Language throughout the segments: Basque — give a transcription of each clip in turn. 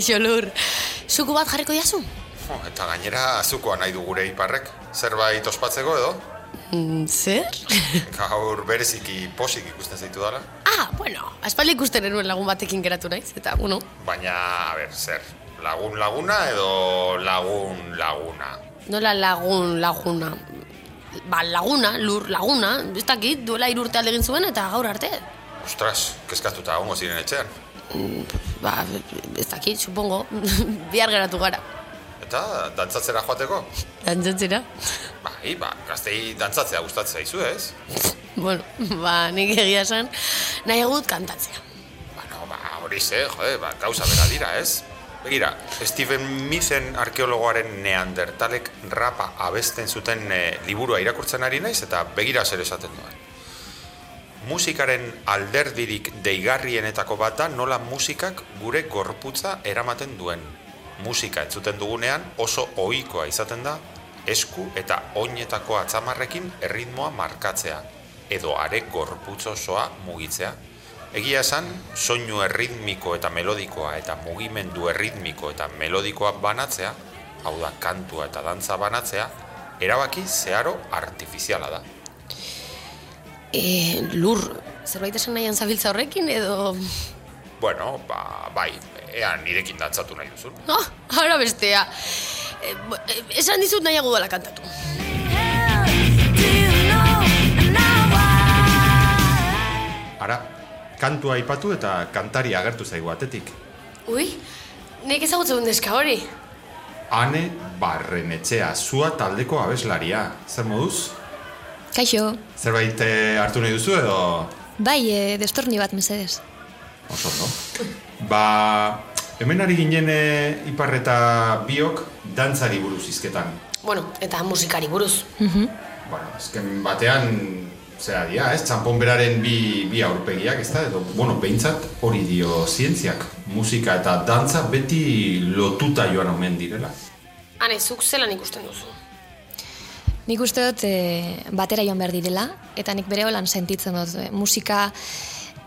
Kaixo lur. Zuku bat jarriko diazu? Oh, eta gainera azukoa nahi du gure iparrek. Zerbait ospatzeko edo? Mm, zer? Gaur bereziki posik ikusten zaitu dala. ah, bueno, aspaldi ikusten eruen lagun batekin geratu naiz, eta, bueno, Baina, a ber, zer, lagun laguna edo lagun laguna? nola lagun laguna. Ba, laguna, lur laguna, ez dakit, duela irurte alde egin zuen eta gaur arte. Ostras, kezkatuta ongo ziren etxean. Ba, ez dakit, supongo, bihar geratu gara. Eta dantzatzera joateko? Dantzatzera? Bai, ba, gaztei dantzatzea gustatzen zaizu, ez? Bueno, ba, nik egia esan, nahi egut kantatzea. Bueno, ba, hori ze, jode, ba, gauza bera dira, ez? Begira, Steven Mithen arkeologoaren neandertalek rapa abesten zuten e, liburua irakurtzen ari naiz eta begira zer esaten duen. Musikaren alderdirik deigarrienetako bat da nola musikak gure gorputza eramaten duen. Musika entzuten dugunean oso ohikoa izaten da esku eta oinetako atzamarrekin erritmoa markatzea edo are gorputz osoa mugitzea. Egia esan, soinu erritmiko eta melodikoa eta mugimendu erritmiko eta melodikoa banatzea, hau da kantua eta dantza banatzea, erabaki zeharo artifiziala da. E, lur, zerbait esan nahian zabiltza horrekin edo... Bueno, ba, bai, ea nirekin dantzatu nahi duzun. Ah, ara bestea. E, e, esan dizut nahiago dela kantatu. Ara, kantua aipatu eta kantari agertu zaigu atetik. Ui, nik ezagutzen neska hori. Ane barrenetxea, zua taldeko abeslaria. Zer moduz? Kaixo, Zerbait eh, hartu nahi duzu edo... bai, e, destorni bat mesedez. Oso, no? Ba, hemen ari ginen eh, iparreta biok dantzari buruz izketan. Bueno, eta musikari buruz. Bueno, ezken batean, zera dira, ez? Txampon beraren bi, bi aurpegiak, ez da? Edo, bueno, behintzat hori dio zientziak. Musika eta dantza beti lotuta joan omen direla. Hane, zuk zelan ikusten duzu. Nik uste dut e, batera joan behar direla, eta nik bere holan sentitzen dut. e, musika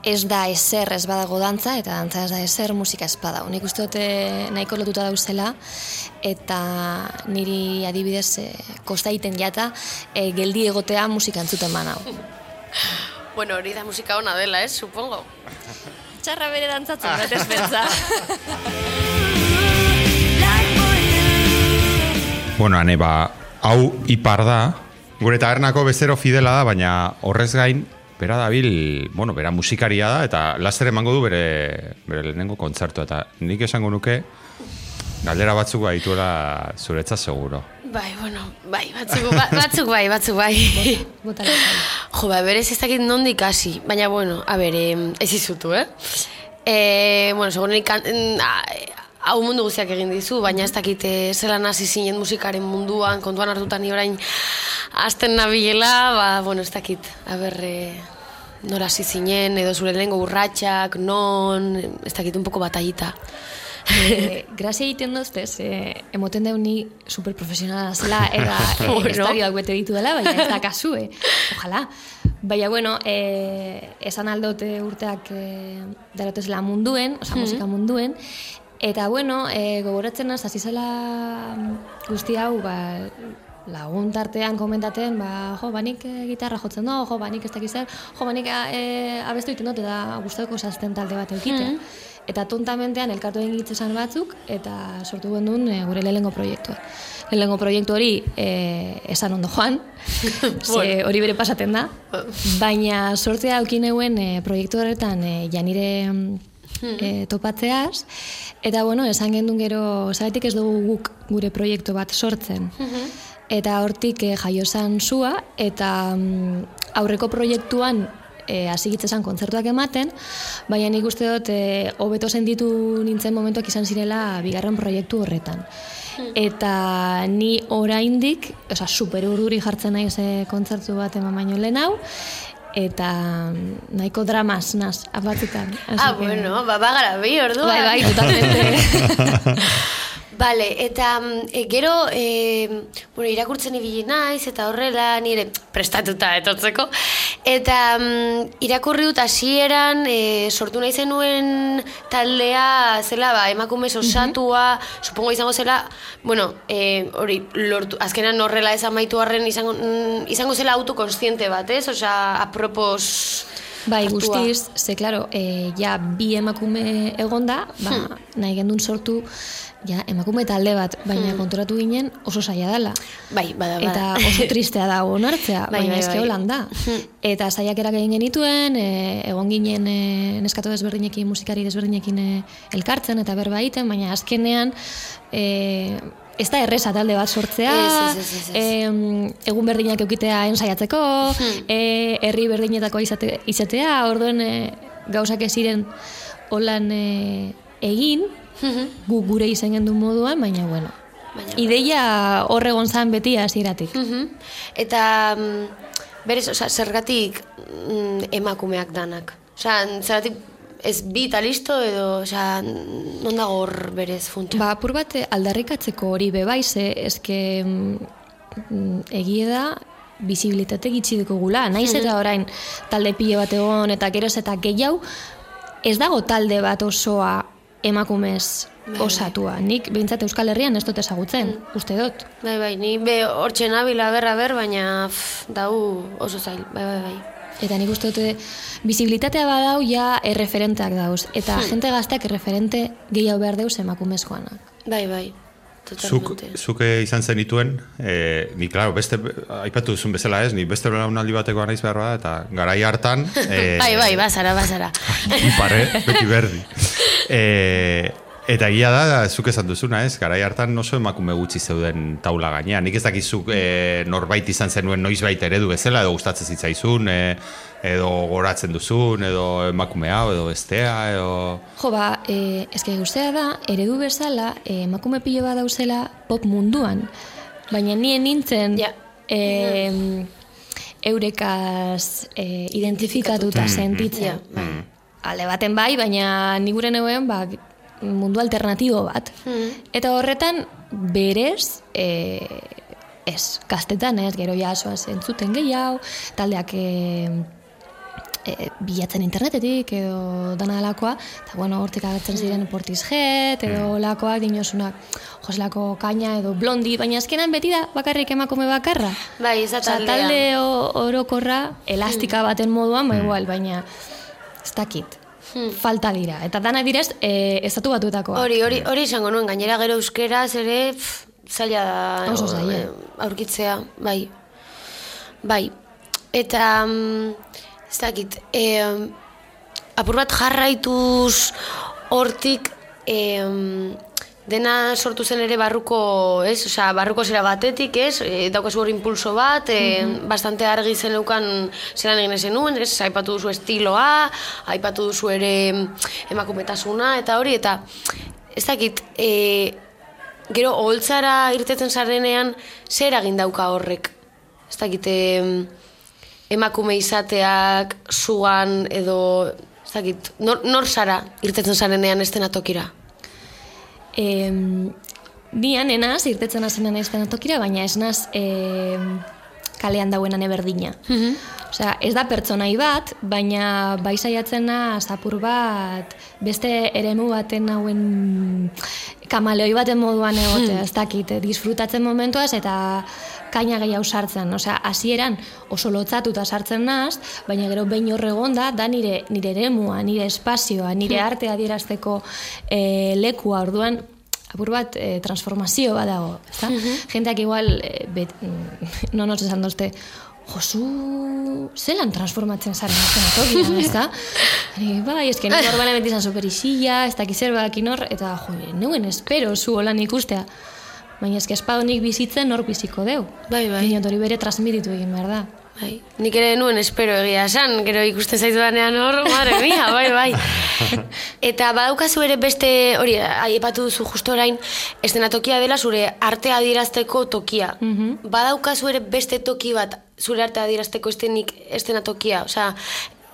ez da ezer ez badago dantza, eta dantza ez da ezer musika ez badau. Nik uste dut e, nahiko lotuta dauzela, eta niri adibidez e, kosta egiten jata e, geldi egotea musika entzuten banau. Bueno, hori da musika ona dela, ez, supongo. Txarra bere dantzatzen, batez pentsa. Bueno, ane, ba, hau ipar da, gure tabernako bezero fidela da, baina horrez gain, bera dabil, bueno, bera musikaria da, eta laster emango du bere, bere lehenengo kontzertu, eta nik esango nuke, galdera batzuk baituela zuretza seguro. Bai, bueno, bai, batzuk, ba, batzuk bai, batzuk bai. Jo, ba, berez ez dakit nondik hasi, baina, bueno, a ber, ez izutu, eh? E, bueno, segun mm, hau mundu guztiak egin dizu, baina ez dakit eh, zelan hasi zinen musikaren munduan, kontuan hartuta ni orain hasten nabilela, ba, bueno, ez dakit, a ber, e, nora hasi zinen, edo zure lehengo urratxak, non, ez dakit, un poco batallita. e, grazia egiten dut, ez, e, emoten deu ni superprofesionala zela, eta e, Bueno. estadioak bete ditu dela, baina ez da kasu, eh? Ojalá. Baina, bueno, e, esan aldote urteak e, darotezela munduen, oza, musika munduen, eta, bueno, e, gogoratzen az, hasi zela mm, guzti hau, ba, lagun tartean komentaten, ba, jo, banik e, gitarra jotzen do, jo, banik ez dakiz zer, jo, banik e, abestu egiten dut, eta guztoko sazten talde bat eukitea. Eta tontamentean elkartu egin gitzezan batzuk, eta sortu gendun e, gure lehengo proiektua. Lehengo proiektu hori e, esan ondo joan, ze hori bere pasaten da, baina sortzea aukineuen e, proiektu horretan e, janire mm, e, topatzeaz, eta bueno, esan gendun gero, zabetik ez dugu guk gure proiektu bat sortzen. Eta hortik e, jaiosan zua, eta mm, aurreko proiektuan e, hasi gitzezan kontzertuak ematen, baina nik uste dut e, hobeto sentitu nintzen momentuak izan zirela bigarren proiektu horretan. Eta ni oraindik, osea, super urruri jartzen naiz e, kontzertu bat eman baino lehen hau, eta mm, nahiko dramas naz, abatzutan. Ah, bueno, ba, bagara bi, orduan. Bai, bai, totalmente. Bale, eta mm, e, gero, e, bueno, irakurtzen ibili naiz, eta horrela nire prestatuta etortzeko. Eta mm, irakurri dut hasieran e, sortu nahi zenuen taldea zela, ba, emakumez osatua, supongo izango zela, bueno, e, hori, lortu, azkenan horrela ez amaitu arren izango, mm, izango zela autokonstiente bat, ez? Osea, apropos... Bai, guztiz, ze, klaro, e, ja, bi emakume egonda, ba, nahi gendun sortu, ja, emakume talde bat, baina konturatu ginen oso saia dela. Bai, bada, bada. Eta oso tristea da onartzea, Bai, baina bai, eske bai. holan da. Eta saiakerak egin genituen, e, egon ginen e, neskatu desberdinekin, musikari desberdinekin e, elkartzen eta berba egiten, baina azkenean e, ez da erresa talde bat sortzea, Ez, ez, ez, em, egun berdinak eukitea ensaiatzeko, e, herri berdinetako izate, izatea, orduen e, gauzak ez ziren holan e, egin, gu gure izen gendu moduan, baina bueno. Baina- Ideia horregon zan beti hasieratik. Mhm. Eta mm, berez, osea, zergatik mm, emakumeak danak? Osea, zergatik ez bi eta listo edo, osea, non dago hor berez funtsa? Ba, apur bat eh, aldarrikatzeko hori bebaize, eske mm, egie da bizibilitate gitxi gula. Naiz eta orain talde pile bat egon eta geroz eta gehiago, ez dago talde bat osoa emakumez osatua. Nik behintzat Euskal Herrian ez dut ezagutzen, uste dut. Bai, bai, ni be hortxe nabila berra ber, baina pff, dau oso zail, bai, bai, bai. Eta nik uste dute bizibilitatea badau ja erreferenteak dauz. Eta jente gazteak erreferente gehiago behar deuz emakumezkoanak. Bai, bai, Zuk, totalmente. zuk eh, izan zenituen, e, ni, klaro, beste, aipatu duzun bezala ez, ni beste belaunaldi bateko naiz behar bada, eta garai hartan... E, Bai, bai, bazara, bazara. pare, beti berdi. E, eta egia da, zuk esan duzuna, ez? Garai hartan oso emakume gutxi zeuden taula gainean. Nik ez dakizuk e, norbait izan zenuen noizbait eredu bezala, edo gustatzen zitzaizun, e, edo goratzen duzun, edo emakume hau, edo bestea, edo... Jo, ba, e, eske guztea da, eredu bezala, e, emakume pilo bat dauzela pop munduan. Baina nien nintzen, Ja. e, eurekaz e, identifikatuta sentitzen. Ja, bai. Alde baten bai, baina ni gure neuen, ba, mundu alternatibo bat. Eta horretan, berez, e, ez, kastetan ez, gero jasoa zentzuten gehiago, taldeak e, e, bilatzen internetetik edo dana delakoa, eta bueno, hortik agertzen ziren portizjet edo lakoak dinosunak joselako kaina edo blondi, baina azkenan beti da bakarrik emakume bakarra. Bai, ez da taldea. talde orokorra, elastika baten moduan, ba igual, baina ez dakit. Falta dira. Eta dana direz, e, estatu batuetakoa. Hori, hori, hori izango nuen, gainera gero euskeraz ere pff, zaila da Oso zaila. eh, aurkitzea, bai. Bai. Eta, mm, ez dakit, eh, apur bat jarraituz hortik eh, dena sortu zen ere barruko, ez? Osea, barruko zera batetik, ez? E, daukazu hor impulso bat, e, bastante argi zen leukan zelan egin ezen nuen, ez? Aipatu duzu estiloa, aipatu duzu ere emakumetasuna, eta hori, eta ez dakit, e, gero oholtzara irtetzen zarenean, zer eragin dauka horrek? Ez dakit, e, emakume izateak, zugan, edo, ez dakit, nor, nor zara irtetzen zarenean estenatokira? Em, nian enaz, irtetzen hazenan ez tokira, baina ez naz em, kalean dauenan eberdina. Osea, ez da pertsonai bat, baina bai saiatzen naz apur bat beste eremu baten hauen kamaleoi baten moduan egotea, ez dakit, eh, disfrutatzen momentuaz eta kaina gehiago sartzen. Osea, hasieran oso lotzatuta sartzen naz, baina gero behin hor egonda, da nire, nire eremua, nire espazioa, nire artea adierazteko e, lekua, orduan, apur bat e, transformazio bat dago, ezta? Jenteak igual, e, bet, mm, no nos esan dozte, Josu, zelan transformatzen zaren azken tokian, ez da? Ni, bai, eske ni normalmente izan super isilla, ez dakiz zer eta jo, neuen espero zu holan ikustea. Baina eske espadonik bizitzen nor biziko deu. Bai, bai. Baina hori bere transmititu egin behar da. Bai, nik ere nuen espero egia esan, gero ikusten zaitu danean hor, madre mia, bai, bai. Eta badaukazu ere beste, hori, aipatu duzu justo orain, estenatokia dela zure artea adierazteko tokia. Badaukazu ere beste toki bat, zure artea adierazteko estenik estenatokia, osea,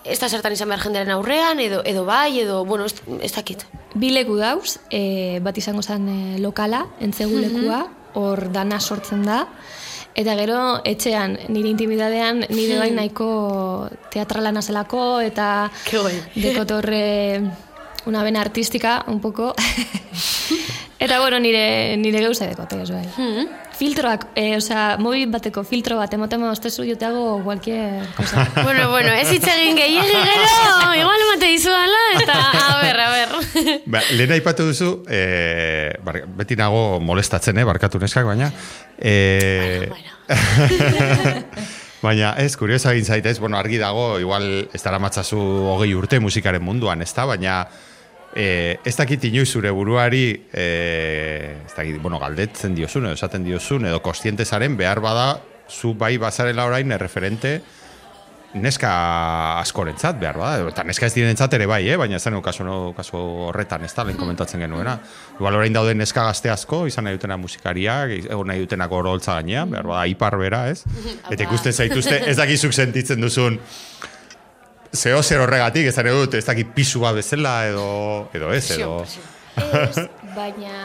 ez da zertan izan behar jendearen aurrean, edo, edo bai, edo, bueno, ez, ez dakit. Bi leku dauz, e, bat izango zen e, lokala, entzegu lekua, hor dana sortzen da, eta gero etxean, nire intimidadean, nire bai nahiko teatrala nazelako, eta guai. dekotorre una vena artística, un poco. eta bueno, nire, nire gauza dekote, ez bai. Filtroak, eh, osea, mobi bateko filtro bat, emotema ostezu joteago cualquier cosa. bueno, bueno, ez hitz egin gehiagin gero, igual emate dizuala, eta, a ber, a ber. Ba, lehen aipatu duzu, e, bar, beti nago molestatzen, eh, barkatu neskak, baina... E, Bueno, baina ez, kuriosa egin zaitez, bueno, argi dago, igual ez dara matzazu hogei urte musikaren munduan, ez da, baina e, ez dakit inoiz zure buruari, e, ez dakit, bueno, galdetzen diozun, edo esaten diozun, edo kostiente zaren, behar bada, zu bai bazarela orain, erreferente, neska askorentzat behar bada, eta neska ez direnentzat ere bai, eh? baina ez kasu, no, kasu horretan, ez da, lehen komentatzen genuena. Igual orain daude neska gazte asko, izan nahi dutena musikariak, egon nahi dutenak oroltza gainean, behar bada, ipar bera, ez? Eta ikusten zaituzte, ez dakizuk sentitzen duzun, zeo zer horregatik, ez nahi dut, ez dakit pisua bezala, edo, edo ez, edo... Ez, baina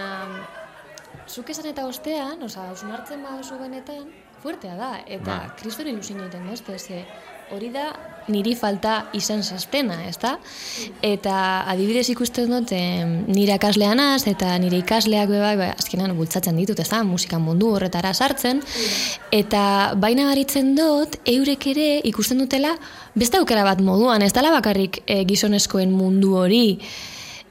zuk esan eta ostean, oza, osun hartzen baduzu benetan, fuertea da, eta Ba. kriston ilusin egiten dozte, ze hori da niri falta izan sastena, ez da? Eta adibidez ikusten dut nire ikasleanaz eta nire ikasleak be bai, bai, azkenan bultzatzen ditut, ez da? Musika mundu horretara sartzen, eta baina baritzen dut, eurek ere ikusten dutela beste aukera bat moduan, ez dela bakarrik e, gizonezkoen mundu hori,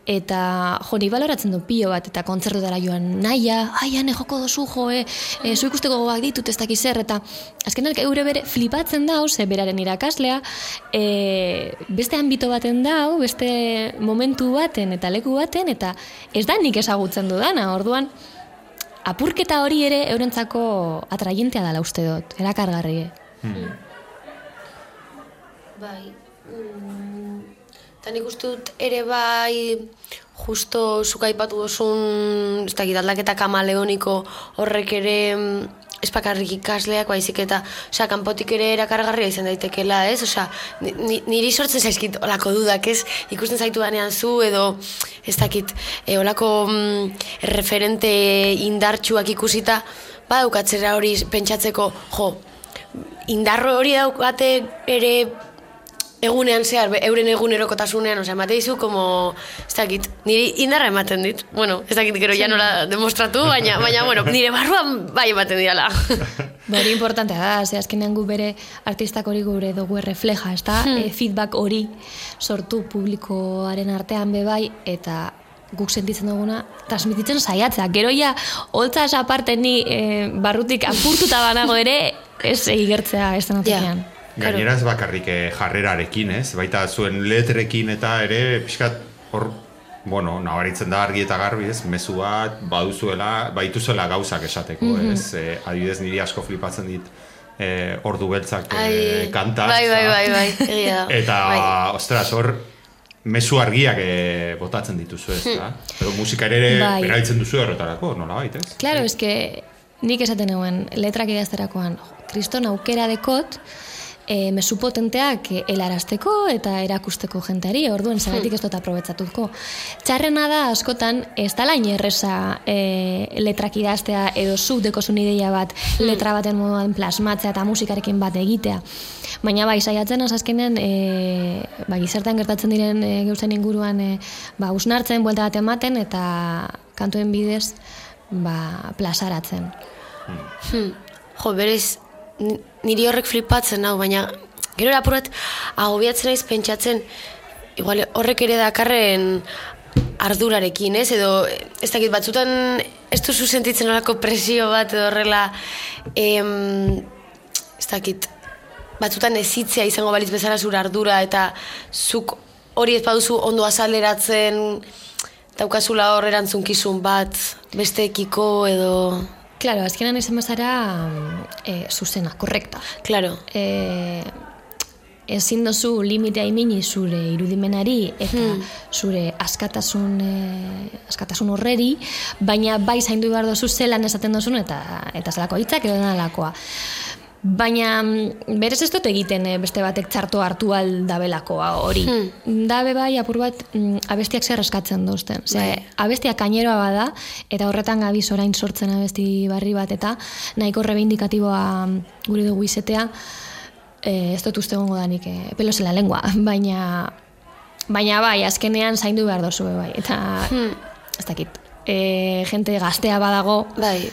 Eta, jo, ni baloratzen du pilo bat, eta kontzertutara joan naia, ai, ane, joko dozu, jo, e, e, zu ikusteko gogoak ditut ez dakiz zer, eta azkenak eure bere flipatzen dau, ze beraren irakaslea, e, beste ambito baten dau, beste momentu baten eta leku baten, eta ez da nik ezagutzen dudana, orduan, apurketa hori ere eurentzako atraientea dela uste dut, erakargarri. Bai. Mm, Eta nik uste dut ere bai justo zuk aipatu duzun, ez dakit, aldaketa kamaleoniko horrek ere mm, ez bakarrik ikasleak baizik eta, osea, kanpotik ere erakargarria izan daitekela, ez? Osea, ni- niri sortzen zaizkit olako dudak, ez? Ikusten zaitu danean zu edo, ez dakit, e, olako mm, referente indartsuak ikusita, badaukatzera hori pentsatzeko, jo, indarro hori daukate ere egunean zehar, be- euren egunerokotasunean, osea, emate dizu, como, ez dakit, niri indarra ematen dit. Bueno, ez dakit gero ja nola demostratu, baina, baina, bueno, nire barruan bai ematen didala. Ba, hori importantea da, ze azkenean gu bere artistak hori gure dugu refleja, ez da? E, feedback hori sortu publikoaren artean be bai, eta guk sentitzen duguna, transmititzen saiatzea. Gero ja, holtzaz aparte ni e, barrutik apurtuta banago ere, ez igertzea ez Ja. Gainera ez bakarrik eh, jarrerarekin, ez? Baita zuen letrekin eta ere pixkat hor, bueno, nabaritzen da argi eta garbi, ez? Mezu bat baduzuela, baituzuela gauzak esateko, ez? Eh, adibidez niri asko flipatzen dit eh, ordu beltzak eh, kanta. bai, bai, bai, bai, egia da. Eta, bai. ostras, hor, mezu argiak eh, botatzen dituzu, ez da? Pero musika ere Bai. erabiltzen duzu horretarako, nola bait, ez? Claro, es que nik esaten nuen letrak idazterakoan, kriston aukera dekot, e, mesu potenteak eh, helarazteko eta erakusteko jenteari, orduan zergatik ez dut aprobetzatuko. Txarrena da askotan ez dala inerreza e, letrak idaztea edo zuk dekozun ideia bat letra baten moduan plasmatzea eta musikarekin bat egitea. Baina bai, saiatzen az azkenean e, ba, gizartean gertatzen diren e, gauzen inguruan e, ba, usnartzen, buelta bat ematen eta kantuen bidez ba, plasaratzen. Hmm. Jo, berez, niri horrek flipatzen hau, baina gero erapurat agobiatzen naiz pentsatzen, igual horrek ere dakarren ardurarekin, ez? Edo, ez dakit, batzutan ez duzu sentitzen horako presio bat horrela, em, ez dakit, batzutan ezitzea izango balitz bezala zure ardura eta zuk hori ez baduzu ondo azaleratzen daukazula hor erantzunkizun bat besteekiko edo... Claro, azkenan izan bezara e, zuzena, korrekta. Claro. E, ezin dozu limitea imini zure irudimenari eta zure askatasun e, askatasun horreri, baina bai zaindu behar dozu zelan esaten dozun eta eta zelako hitzak edo denalakoa. Baina mm, berez ez dut egiten eh, beste batek txarto hartu aldabelako hori. Hmm. Dabe bai apur bat mm, abestiak zer eskatzen duzten. Ze, Bai. abestiak kaineroa bada, eta horretan gabiz orain sortzen abesti barri bat, eta nahiko reivindikatiboa mm, guri dugu izetea, eh, ez dut uste gongo danik eh, pelos en la lengua, baina baina bai, azkenean zaindu behar dozu bai, eta ez dakit, e, jente gaztea badago, Bai.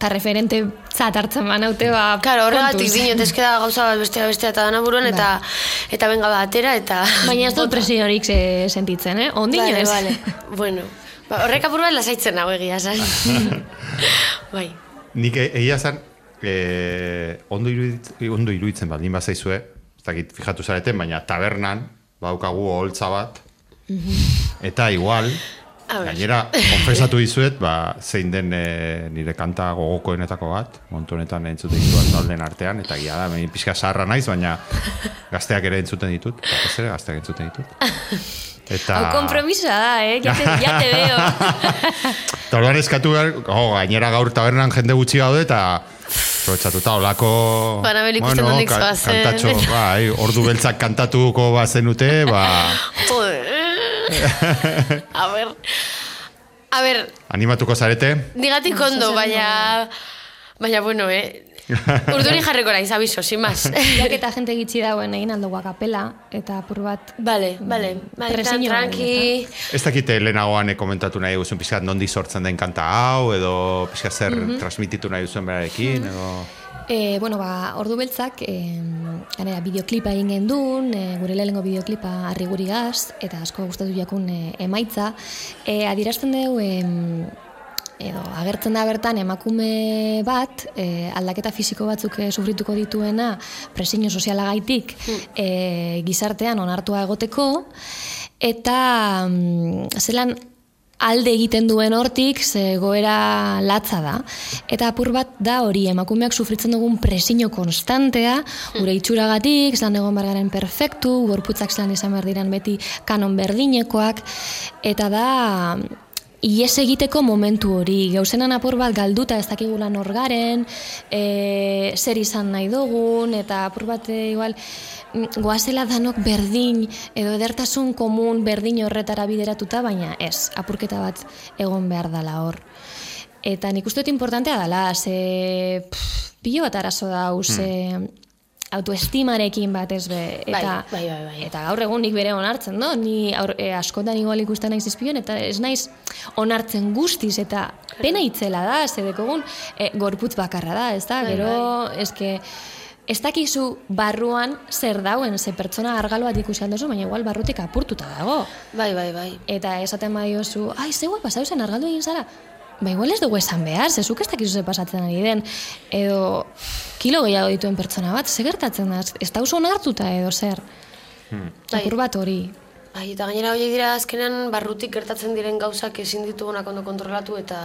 Eta referente zat hartzen banaute, ba, Claro, horregatik dinot, ez da gauza bat bestea bestea eta dana buruan, eta eta benga batera, eta... Baina ez dut presiorik ze, sentitzen, eh? Ondino Vale, ez. vale. bueno, ba, horrek apur bat lasaitzen hau egia, zan. bai. Nik e- egia zan, e, ondo, irudit, ondo iruditzen baldin bazaizue, ez dakit fijatu zareten, baina tabernan, baukagu oholtza bat, eta igual. Gainera, konfesatu dizuet, ba, zein den e, nire kanta gogokoenetako bat, montu honetan entzuten dituen taldeen artean, eta gira da, meni pixka zaharra naiz, baina gazteak ere entzuten ditut, batez ere gazteak entzuten ditut. Eta... Hau kompromisa da, eh? Ya te, ya te veo. Eta orduan eskatu behar, oh, gainera gaur tabernan jende gutxi gaude eta Aprobetxatuta olako... Banabel ikusten nondik ka-. Kantatxo, bai, ordu beltzak kantatuko bazenute, ba, Joder. A ver. A ver, animatuko zarete. digatik ondo, baina... Baina, bueno, eh? Urduri jarriko naiz, abiso, sin más. Jak eta jente gitxi dauen egin aldo kapela, eta apur bat... Vale, vale. Vale, tan Presiño tranqui. Ez dakite lehenagoan eh, komentatu nahi guzun pixkat nondi sortzen den kanta hau, edo pixkat zer transmititu nahi duzuen berarekin, edo... E, bueno, ba, ordu beltzak, e, ganera, bideoklipa egin gendun, e, gure lehenengo bideoklipa harri guri gaz, eta asko gustatu jakun e, emaitza. E, adierazten dugu, em, edo agertzen da bertan emakume bat e, aldaketa fisiko batzuk e, sufrituko dituena presiño sozialagaitik e, gizartean onartua egoteko eta mm, zelan alde egiten duen hortik ze goera latza da. Eta apur bat da hori emakumeak sufritzen dugun presiño konstantea, gure itxuragatik, zelan egon bargaren perfektu, gorputzak zelan izan behar diran beti kanon berdinekoak, eta da ies egiteko momentu hori, gauzenan apur bat galduta ez dakigula norgaren, e, zer izan nahi dugun, eta apur bat e, igual, mm, goazela danok berdin, edo edertasun komun berdin horretara bideratuta, baina ez, apurketa bat egon behar dala hor. Eta nik uste dut importantea dela, ze pff, pilo bat arazo da, ze autoestimarekin batez be, eta, Bai, bai, bai, bai. eta gaur egun nik bere onartzen, no? Ni aur, e, askotan igual ikusten naiz izpion, eta ez naiz onartzen guztiz, eta pena itzela da, zedekogun e, gorputz bakarra da, ez da? Bai, Gero, eske, ez dakizu barruan zer dauen, ze pertsona argalo bat ikusi duzu, baina igual barrutik apurtuta dago. Bai, bai, bai. Eta esaten badiozu, ai, zeu pasau zen argaldu egin zara. Ba, igual ez dugu esan behar, zezuk ez dakizu ze pasatzen ari den. Edo, kilo gehiago dituen pertsona bat, ze gertatzen da, ez da oso onartuta edo zer. Bai. Apur bat hori. Bai, eta gainera horiek dira azkenean barrutik gertatzen diren gauzak ezin ditugunak ondo kontrolatu eta...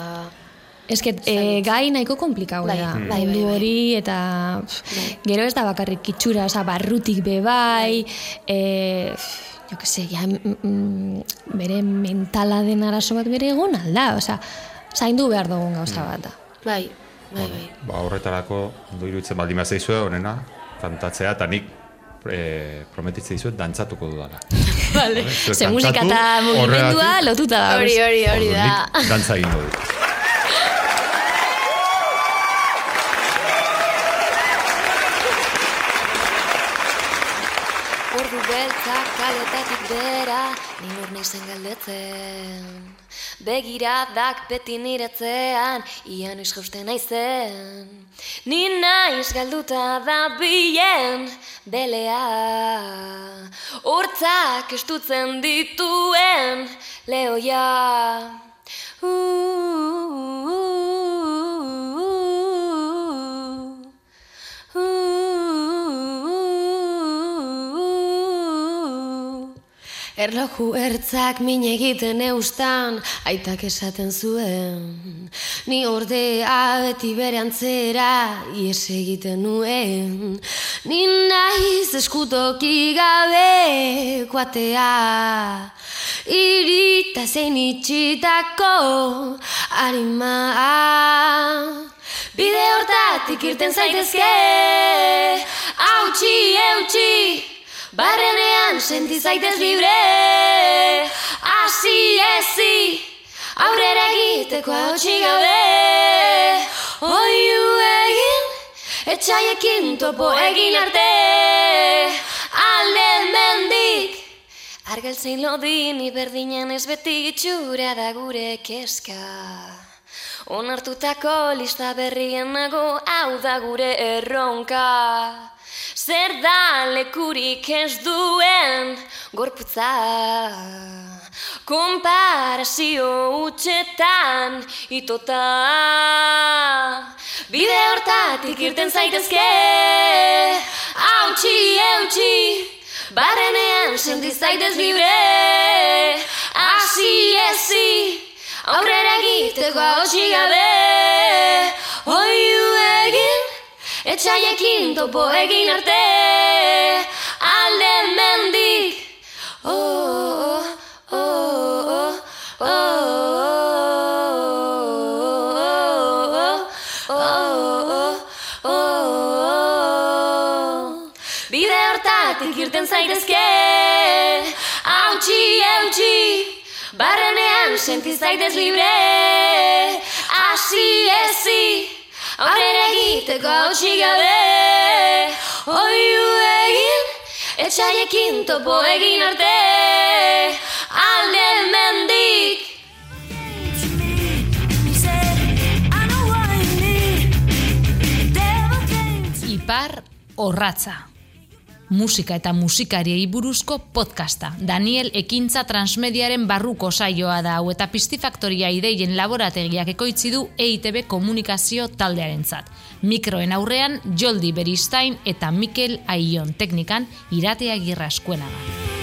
Ez que, e, gai nahiko komplikau Bai, da, bai, mundu bai, bai. hori, eta pff, gero ez da bakarrik itxura, oza, barrutik bebai, e, jo que se, ja, mm, mm, bere mentala den arazo bat bere egon alda, oza, zaindu behar dugun gauza bat da. Bai, bai, bai. Ba, horretarako, ondo iruditzen baldin bazaizue, honena, kantatzea, eta nik e, prometitzen dizuet dantzatuko dudala. Vale. Ze musika eta mugimendua lotuta da. Hori, hori, hori da. Dantza egingo dut. Ordu beltzak kaletatik bera, ni nur naizen galdetzen. Begiradak beti niretzean, ian noiz jausten naizen. Ni naiz galduta da bilen belea. Hortzak estutzen dituen lehoia. Erloju ertzak min egiten eustan, aitak esaten zuen. Ni ordea beti bere antzera, ies egiten nuen. Ni naiz eskutoki gabe kuatea, irita zein itxitako arima. Bide hortatik irten zaitezke Hautsi, eutxi Barrenean senti zaitez libre. Asi, ezi Aurrera egiteko hautsi gabe. Oiu egin Etxaiekin topo egin arte. Alde mendik Argeltzein lodin iberdinen ez beti itxura da gure keska Onartutako lista berrien nago hau da gure erronka Zer da lekurik ez duen gorputza? Komparazio utxetan itota. Bide hortatik irten zaitezke. Hautsi, eutxi Barrenean senti zaitez libre. Asi, ezi Aurrera egiteko hotxi gabe. Oiu egin Etxaiekin topo egin arte Alde mendik Oh, oh, oh, oh, oh, oh, oh, Bide hortatik irten zaitezke Hautsi, eutxi Barrenean senti zaitez libre Asi, ezi Aurrera egiteko hautsi gabe Oiu egin Etxaiekin topo egin arte. Alde mendik Ipar Orratza. Musika eta musikariei buruzko podcasta. Daniel Ekintza Transmediaren barruko saioa da hau eta Pistifaktoria ideien laborategiak ekoitzi du EITB komunikazio taldearentzat. Mikroen aurrean Joldi Beristain eta Mikel Aion teknikan iratea girra eskuenaga.